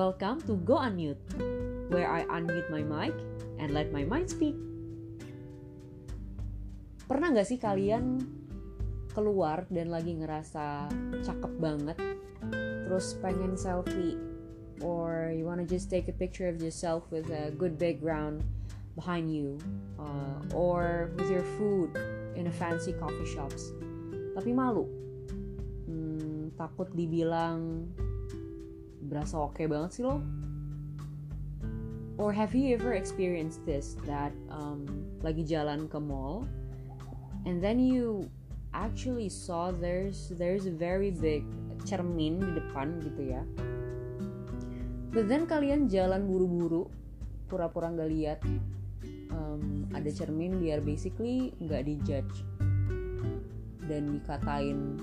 Welcome to Go Unmute, where I unmute my mic and let my mind speak. Pernah gak sih kalian keluar dan lagi ngerasa cakep banget, terus pengen selfie, or you wanna just take a picture of yourself with a good background behind you, uh, or with your food in a fancy coffee shops, tapi malu, hmm, takut dibilang berasa oke okay banget sih lo. Or have you ever experienced this that um, lagi jalan ke mall and then you actually saw there's there's a very big cermin di depan gitu ya. But then kalian jalan buru-buru pura-pura nggak lihat um, ada cermin biar basically nggak dijudge dan dikatain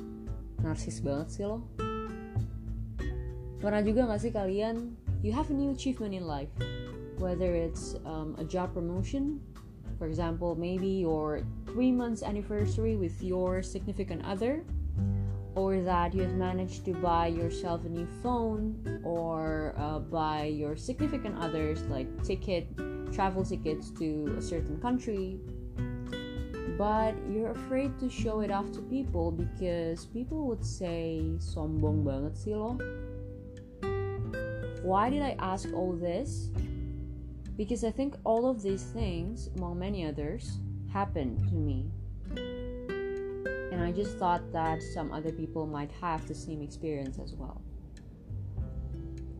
narsis banget sih lo Pernah juga gak sih kalian you have a new achievement in life, whether it's um, a job promotion, for example, maybe your three months anniversary with your significant other, or that you have managed to buy yourself a new phone, or uh, buy your significant others like ticket, travel tickets to a certain country. But you're afraid to show it off to people because people would say sombong banget sih lo why did I ask all this? Because I think all of these things, among many others, happened to me. And I just thought that some other people might have the same experience as well.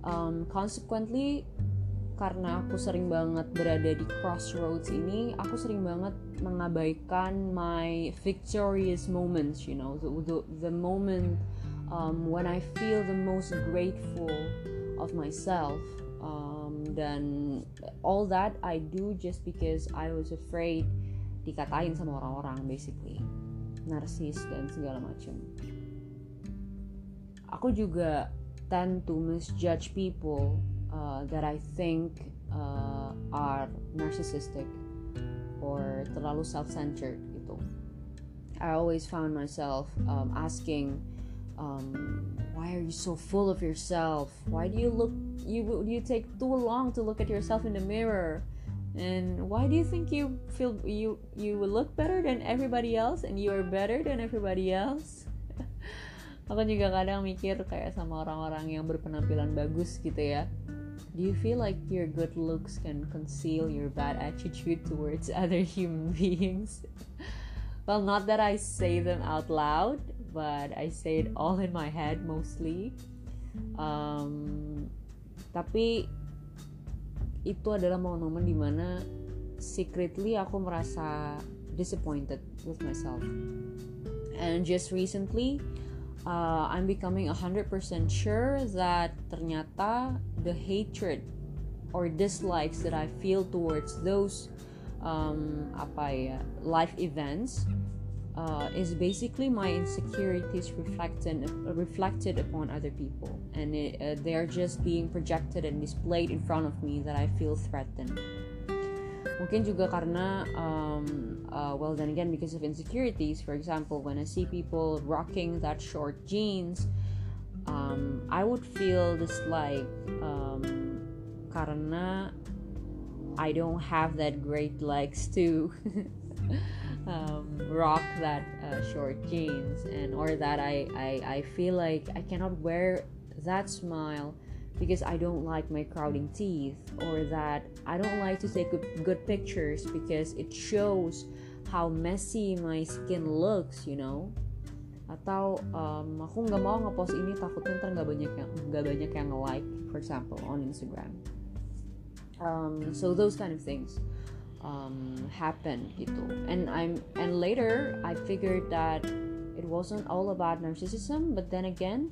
Um, consequently, karena aku sering banget berada di crossroads ini, aku sering banget mengabaikan my victorious moments, you know, the, the, the moment um, when I feel the most grateful of myself um, dan all that I do just because I was afraid dikatain sama orang-orang basically. Narsis dan segala macam. Aku juga tend to misjudge people uh, that I think uh, are narcissistic or terlalu self-centered gitu. I always found myself um, asking um, why are you so full of yourself? Why do you look you you take too long to look at yourself in the mirror? And why do you think you feel you you look better than everybody else and you are better than everybody else? Aku juga kadang mikir kayak sama orang-orang yang berpenampilan bagus gitu ya. Do you feel like your good looks can conceal your bad attitude towards other human beings? Well not that i say them out loud but I say it all in my head mostly. Um, tapi itu adalah momen-momen di mana secretly aku merasa disappointed with myself. And just recently, uh, I'm becoming 100% sure that ternyata the hatred or dislikes that I feel towards those um, apa ya life events uh, is basically my insecurities reflected reflected upon other people, and it, uh, they are just being projected and displayed in front of me that I feel threatened. Mungkin juga karena, um, uh, well, then again, because of insecurities. For example, when I see people rocking that short jeans, um, I would feel dislike um, karena I don't have that great legs too. um, rock that uh, short jeans and or that I, I I feel like I cannot wear that smile because I don't like my crowding teeth or that I don't like to take good pictures because it shows how messy my skin looks you know? Atau um, aku nggak mau ngepost ini takutnya ntar nggak banyak yang nggak banyak yang like for example on Instagram. Um, so those kind of things um, happen gitu and I'm and later I figured that it wasn't all about narcissism but then again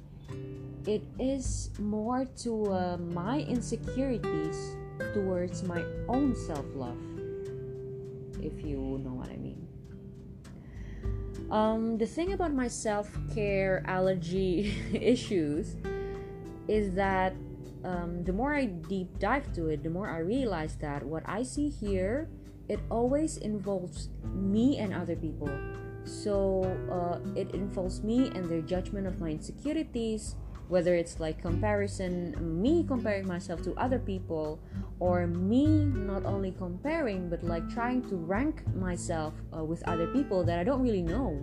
it is more to uh, my insecurities towards my own self-love if you know what I mean. Um, the thing about my self-care allergy issues is that um, the more I deep dive to it, the more I realize that what I see here, it always involves me and other people. So uh, it involves me and their judgment of my insecurities, whether it's like comparison me comparing myself to other people or me not only comparing but like trying to rank myself uh, with other people that i don't really know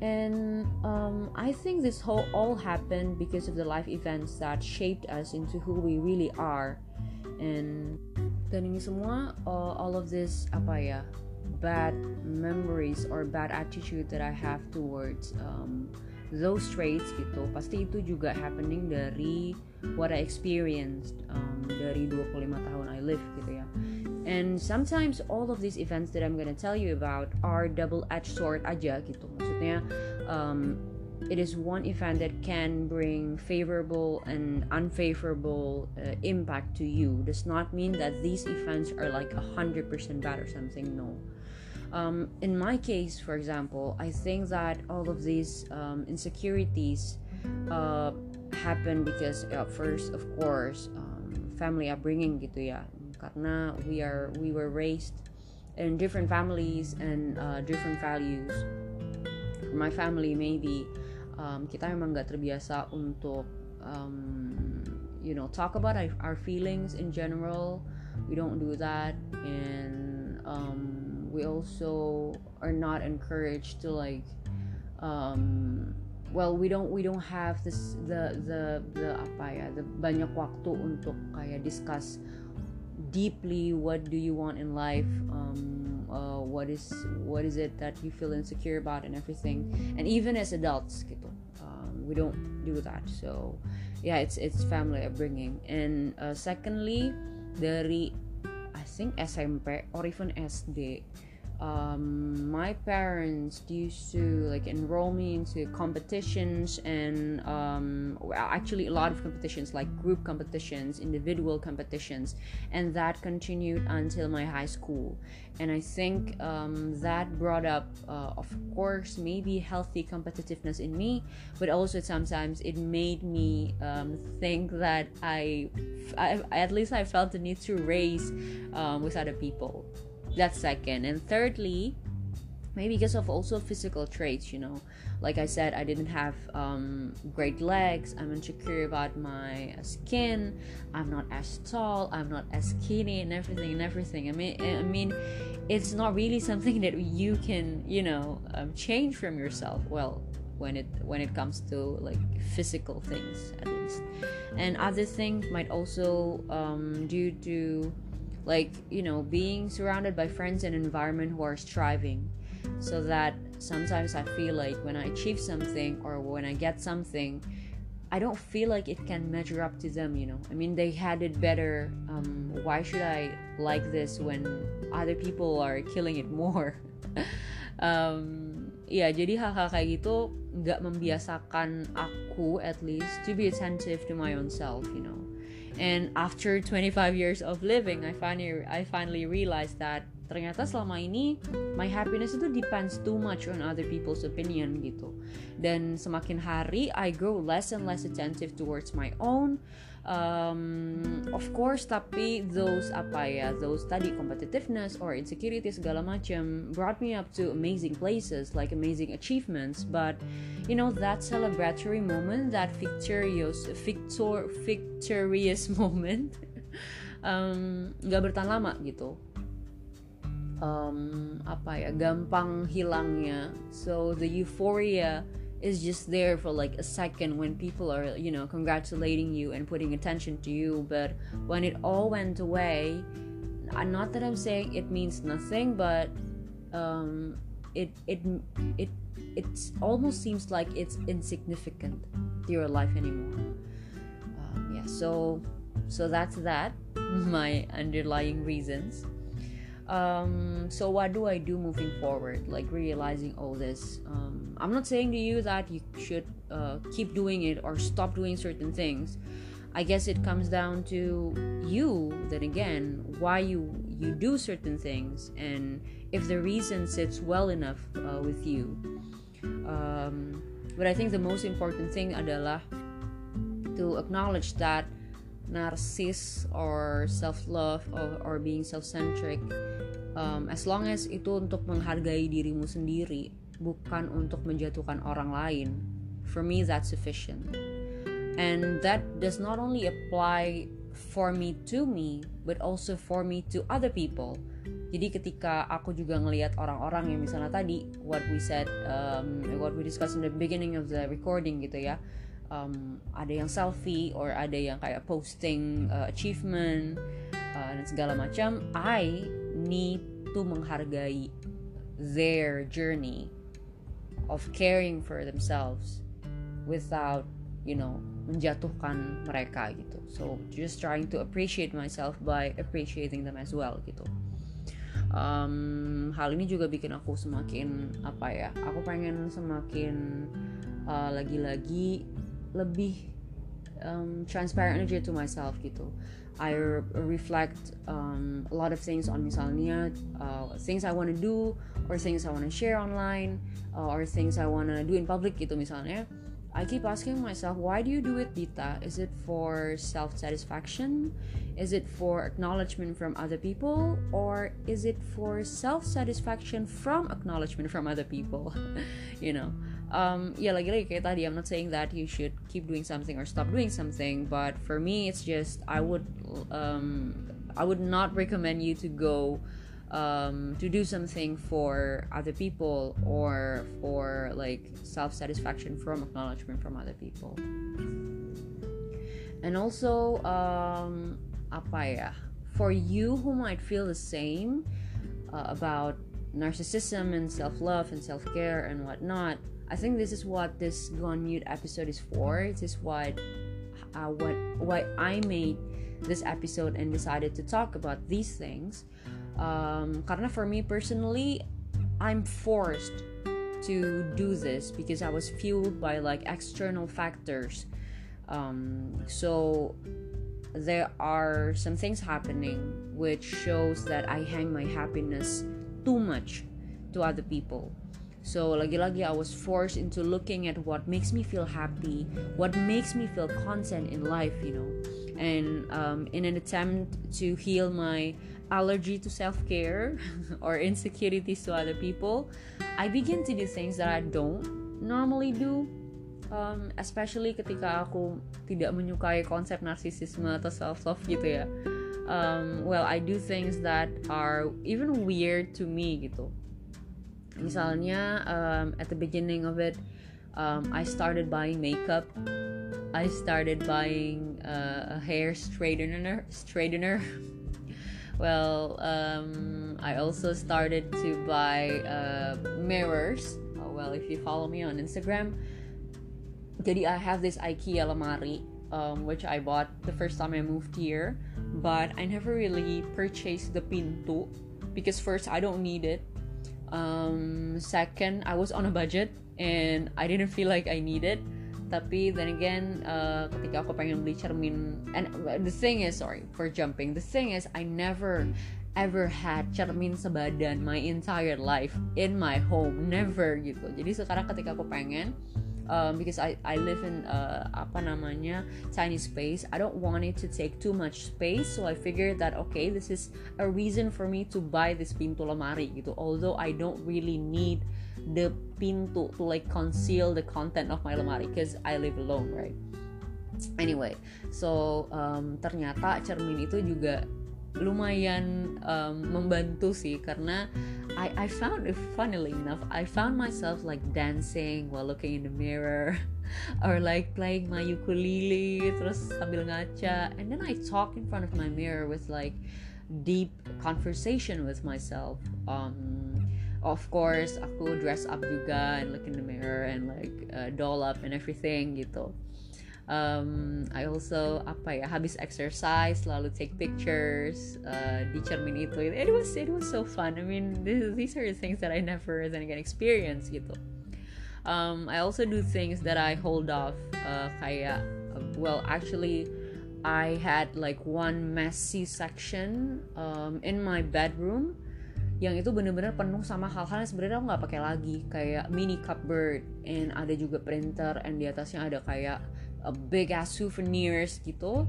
and um, i think this whole all happened because of the life events that shaped us into who we really are and dan ini semua uh, all of this apa ya bad memories or bad attitude that I have towards um, those traits gitu. Pasti itu juga happening dari what I experienced um, dari 25 tahun I live gitu ya. And sometimes all of these events that I'm gonna tell you about are double-edged sword aja gitu. Maksudnya um, it is one event that can bring favorable and unfavorable uh, impact to you does not mean that these events are like a hundred percent bad or something no um, in my case, for example, I think that all of these um, insecurities uh, happen because uh, first, of course, um, family upbringing gitu ya. Karena we are we were raised in different families and uh, different values. For my family, maybe um, kita memang nggak terbiasa untuk um, you know talk about our, our feelings in general. We don't do that and um, we also are not encouraged to like um, well we don't we don't have this the the the apa ya the banyak waktu untuk kayak discuss deeply what do you want in life um, uh, what is what is it that you feel insecure about and everything. And even as adults um, we don't do that. So yeah it's it's family upbringing. And uh, secondly dari I think SMP or even SD um, my parents used to like enroll me into competitions and um, actually a lot of competitions like group competitions individual competitions and that continued until my high school. And i think um, that brought up uh, of course maybe healthy competitiveness in me but also sometimes it made me um, think that I, I, at least i felt the need to race um, with other people that's second. And thirdly maybe because of also physical traits you know. Like i said i didn't have um, great legs. I'm insecure about my skin. I'm not as tall. I'm not as skinny and everything and everything. I mean i mean it's not really something that you can you know um, change from yourself. Well when it when it comes to like physical things at least. And other things might also um, due to like you know being surrounded by friends and environment who are striving. So that sometimes i feel like when i achieve something or when i get something i don't feel like it can measure up to them you know. I mean they had it better um, why should i like this when other people are killing it more? Um, ya jadi hal-hal kayak gitu nggak membiasakan aku at least to be attentive to my own self you know and after 25 years of living I finally I finally realized that ternyata selama ini my happiness itu depends too much on other people's opinion gitu. Dan semakin hari I grow less and less attentive towards my own um, of course tapi those apa ya those tadi competitiveness or insecurity segala macam brought me up to amazing places like amazing achievements. But you know that celebratory moment that victorious victor victorious moment um, nggak um, bertahan lama gitu. Um, apa ya gampang hilangnya. So the euphoria is just there for like a second when people are you know congratulating you and putting attention to you but when it all went away not that i'm saying it means nothing but um, it it it it almost seems like it's insignificant to your life anymore. Um, yeah so so that's that my underlying reasons um, so what do i do moving forward? Like realizing all this um, i'm not saying to you that you should uh, keep doing it or stop doing certain things. I guess it comes down to you then again why you you do certain things and if the reason sits well enough uh, with you. Um, but i think the most important thing adalah to acknowledge that narcissist or self-love or, or being self-centric um, as long as itu untuk menghargai dirimu sendiri bukan untuk menjatuhkan orang lain. For me that's sufficient. And that does not only apply for me to me but also for me to other people. Jadi ketika aku juga ngelihat orang-orang yang misalnya tadi what we said um, what we discussed in the beginning of the recording gitu ya um, ada yang selfie or ada yang kayak posting uh, achievement uh, dan segala macam I need to menghargai their journey of caring for themselves without you know menjatuhkan mereka gitu. So just trying to appreciate myself by appreciating them as well gitu. Um, hal ini juga bikin aku semakin apa ya aku pengen semakin uh, lagi-lagi lebih um, transparent aja to myself gitu I reflect um, a lot of things on misalnya uh, things I want to do or things I want to share online uh, or things I want to do in public gitu misalnya I keep asking myself, why do you do it, Dita? Is it for self satisfaction? Is it for acknowledgement from other people? Or is it for self satisfaction from acknowledgement from other people? you know? Um, yeah, like, like tadi, I'm not saying that you should keep doing something or stop doing something, but for me, it's just I would um, I would not recommend you to go um, to do something for other people or for like self satisfaction from acknowledgement from other people. And also, um, apa ya? For you who might feel the same uh, about narcissism and self love and self care and whatnot, I think this is what this Go Unmute episode is for. This is what uh, what why I made this episode and decided to talk about these things. Um, for me personally I'm forced to do this because I was fueled by like external factors. Um, so there are some things happening which shows that I hang my happiness too much to other people so lagi-lagi I was forced into looking at what makes me feel happy what makes me feel content in life you know. And um, in an attempt to heal my allergy to self-care or insecurities to other people I begin to do things that I don't normally do. Um, especially ketika aku tidak menyukai konsep narsisisme atau self-love gitu ya. Um, well I do things that are even weird to me gitu misalnya um, at the beginning of it um, I started buying makeup. I started buying uh, a hair straightener straightener. Well um, i also started to buy uh, mirrors. Oh, well if you follow me on instagram jadi i have this ikea lemari um, which i bought the first time i moved here but i never really purchased the pintu because first i don't need it um, second i was on a budget and i didn't feel like i need it tapi then again uh, ketika aku pengen beli cermin and the thing is sorry for jumping the thing is I never ever had cermin sebadan my entire life in my home never gitu. Jadi sekarang ketika aku pengen um, because I I live in uh, apa namanya tiny space. I don't want it to take too much space, so I figured that okay, this is a reason for me to buy this pintu lemari gitu. Although I don't really need the pintu to like conceal the content of my lemari because I live alone right anyway so um, ternyata cermin itu juga lumayan um, membantu sih karena I I found it funnily enough I found myself like dancing while looking in the mirror or like playing my ukulele terus sambil ngaca and then I talk in front of my mirror with like deep conversation with myself. Um of course aku dress up juga and look in the mirror and like uh, doll up and everything gitu um, I also apa ya habis exercise lalu take pictures uh, di cermin itu. It was it was so fun. I mean this, these are the things that I never then again experience gitu. Um, I also do things that I hold off uh, kayak well actually I had like one messy section um, in my bedroom yang itu bener-bener penuh sama hal-hal yang sebenarnya aku nggak pakai lagi. Kayak mini cupboard and ada juga printer and di atasnya ada kayak a big ass souvenirs gitu.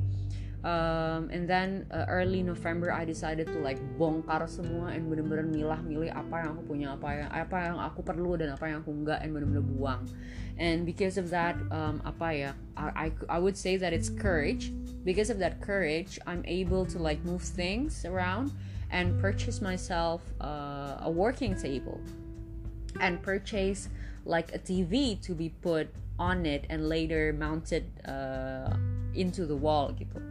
Um, and then uh, early November I decided to like bongkar semua and bener-bener milah-milih apa yang aku punya apa yang apa yang aku perlu dan apa yang aku enggak and bener-bener buang. And because of that um, apa ya I, I, I would say that it's courage. Because of that courage I'm able to like move things around and purchase myself uh, a working table and purchase like a TV to be put on it and later mounted uh, into the wall gitu.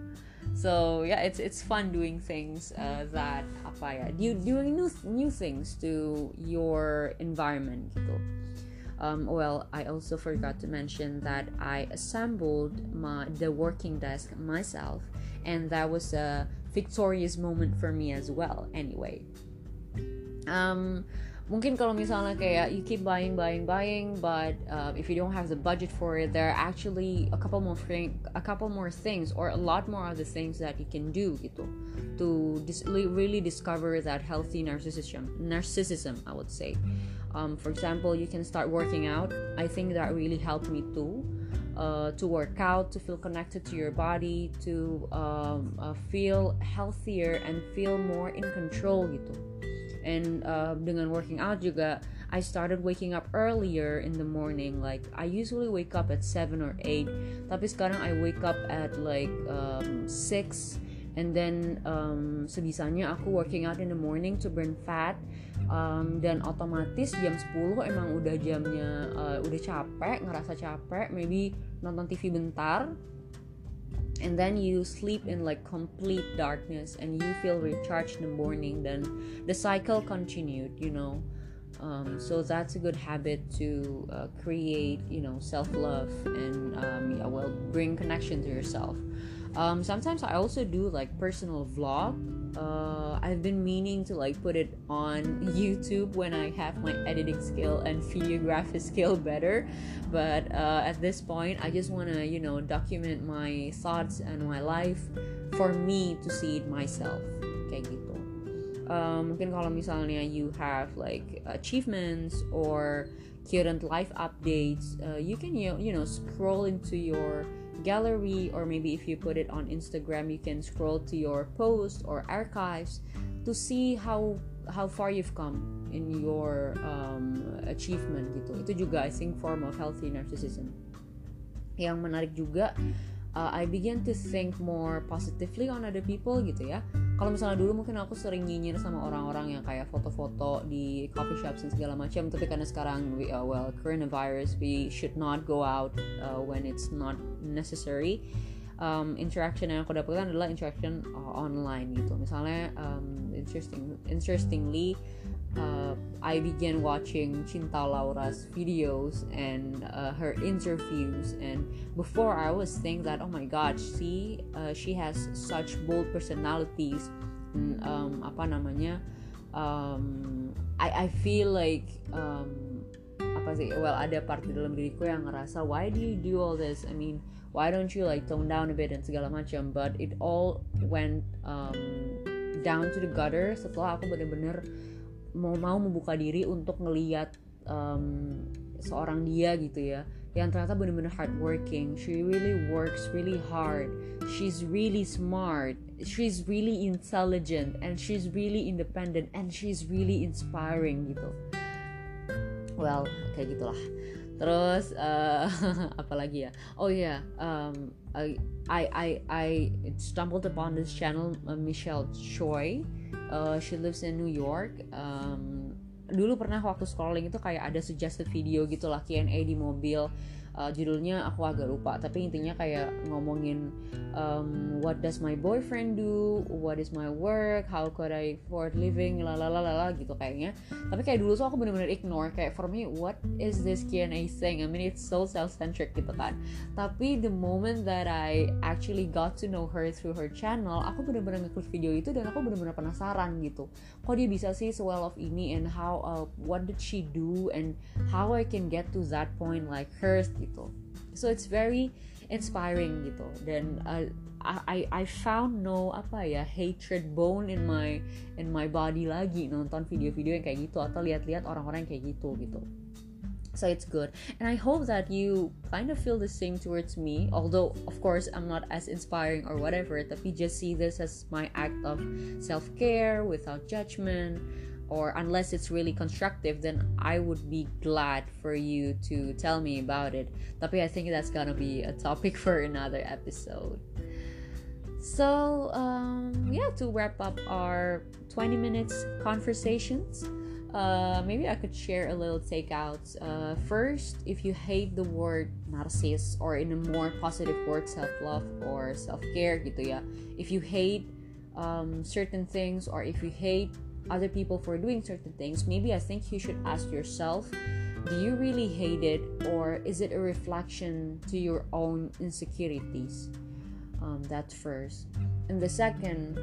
So yeah it's it's fun doing things uh, that apa ya doing new new things to your environment gitu. Um, well I also forgot to mention that I assembled my the working desk myself and that was a victorious moment for me as well anyway. Um mungkin kalau misalnya kayak you keep buying buying buying but uh, if you don't have the budget for it there are actually a couple more thing, a couple more things or a lot more other things that you can do gitu to dis- really discover that healthy narcissism narcissism I would say. Um, for example you can start working out. I think that really helped me too uh, to work out, to feel connected to your body, to um, uh, feel healthier and feel more in control gitu and uh, dengan working out juga I started waking up earlier in the morning. Like I usually wake up at 7 or 8 tapi sekarang I wake up at like um, 6 and then um, sebisanya aku working out in the morning to burn fat um, dan otomatis jam 10 emang udah jamnya uh, udah capek ngerasa capek maybe nonton TV bentar and then you sleep in like complete darkness and you feel recharged in the morning then the cycle continued you know? Um, so that's a good habit to uh, create you know self-love and um, yeah, well bring connection to yourself. Um, sometimes i also do like personal vlog uh, i've been meaning to like put it on youtube when i have my editing skill and videography skill better. But uh, at this point i just want to you know document my thoughts and my life for me to see it myself. Kayak gitu. Um, mungkin kalau misalnya you have like achievements or current life updates. Uh, you can you, you know scroll into your gallery or maybe if you put it on Instagram you can scroll to your posts or archives to see how how far you've come in your um, achievement gitu. Itu juga I think form of healthy narcissism. Yang menarik juga uh, I begin to think more positively on other people gitu ya kalau misalnya dulu mungkin aku sering nyinyir sama orang-orang yang kayak foto-foto di coffee shops dan segala macam. Tapi karena sekarang we, uh, well coronavirus we should not go out uh, when it's not necessary. Um, interaction yang aku dapatkan adalah interaction uh, online gitu. Misalnya um, interesting interestingly uh, I began watching Cinta Laura's videos and uh, her interviews and before I was thinking that oh my god she uh, she has such bold personalities. And, um, apa namanya? Um, I I feel like um, apa sih? Well ada part di dalam diriku yang ngerasa why do you do all this? I mean why don't you like tone down a bit dan segala macam? But it all went um, down to the gutter setelah aku bener-bener mau mau membuka diri untuk ngeliat um, seorang dia gitu ya. Yang ternyata bener-bener hardworking. She really works really hard. She's really smart. She's really intelligent. And she's really independent. And she's really inspiring gitu. Well kayak gitulah. Terus uh, apalagi ya? Oh ya yeah, um, I, I I stumbled upon this channel uh, Michelle Choi uh, she lives in New York. Um, dulu pernah waktu scrolling itu kayak ada suggested video gitu lah Q&A di mobil uh, judulnya aku agak lupa tapi intinya kayak ngomongin um, what does my boyfriend do? What is my work? How could I afford living? Lalalala gitu kayaknya. Tapi kayak dulu tuh aku bener-bener ignore kayak for me what is this Q&A thing I mean it's so self-centric gitu kan. Tapi the moment that I actually got to know her through her channel aku bener-bener ngeklik video itu dan aku bener-bener penasaran gitu. Kok dia bisa sih so well of ini? And how uh, what did she do? And how I can get to that point like hers gitu. So it's very inspiring gitu. Dan uh, I I found no apa ya hatred bone in my in my body lagi nonton video-video yang kayak gitu atau lihat-lihat orang-orang yang kayak gitu gitu. So it's good. And i hope that you kind of feel the same towards me although of course i'm not as inspiring or whatever tapi just see this as my act of self-care without judgment or unless it's really constructive then i would be glad for you to tell me about it tapi i think that's gonna be a topic for another episode so um, yeah to wrap up our 20 minutes conversations uh, maybe I could share a little takeouts. Uh, first, if you hate the word narcissist or in a more positive word self-love or self-care gitu ya. If you hate um, certain things or if you hate other people for doing certain things, maybe I think you should ask yourself, do you really hate it or is it a reflection to your own insecurities? Um, that's first. And the second,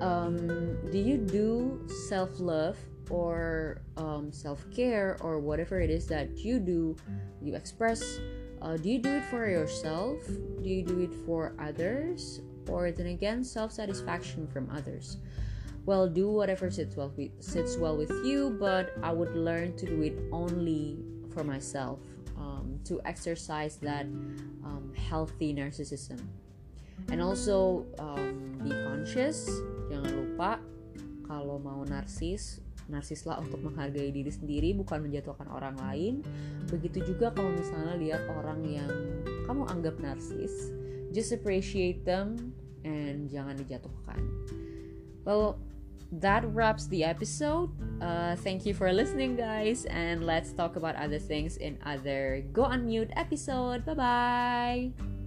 um, do you do self love or um, self care or whatever it is that you do, you express? Uh, do you do it for yourself? Do you do it for others? Or then again, self satisfaction from others? Well, do whatever sits well with, sits well with you, but I would learn to do it only for myself um, to exercise that um, healthy narcissism. And also um, be conscious, jangan lupa kalau mau narsis, narsislah untuk menghargai diri sendiri bukan menjatuhkan orang lain. Begitu juga kalau misalnya lihat orang yang kamu anggap narsis, just appreciate them and jangan dijatuhkan. Well, that wraps the episode. Uh, thank you for listening, guys, and let's talk about other things in other Go Unmute episode. Bye bye.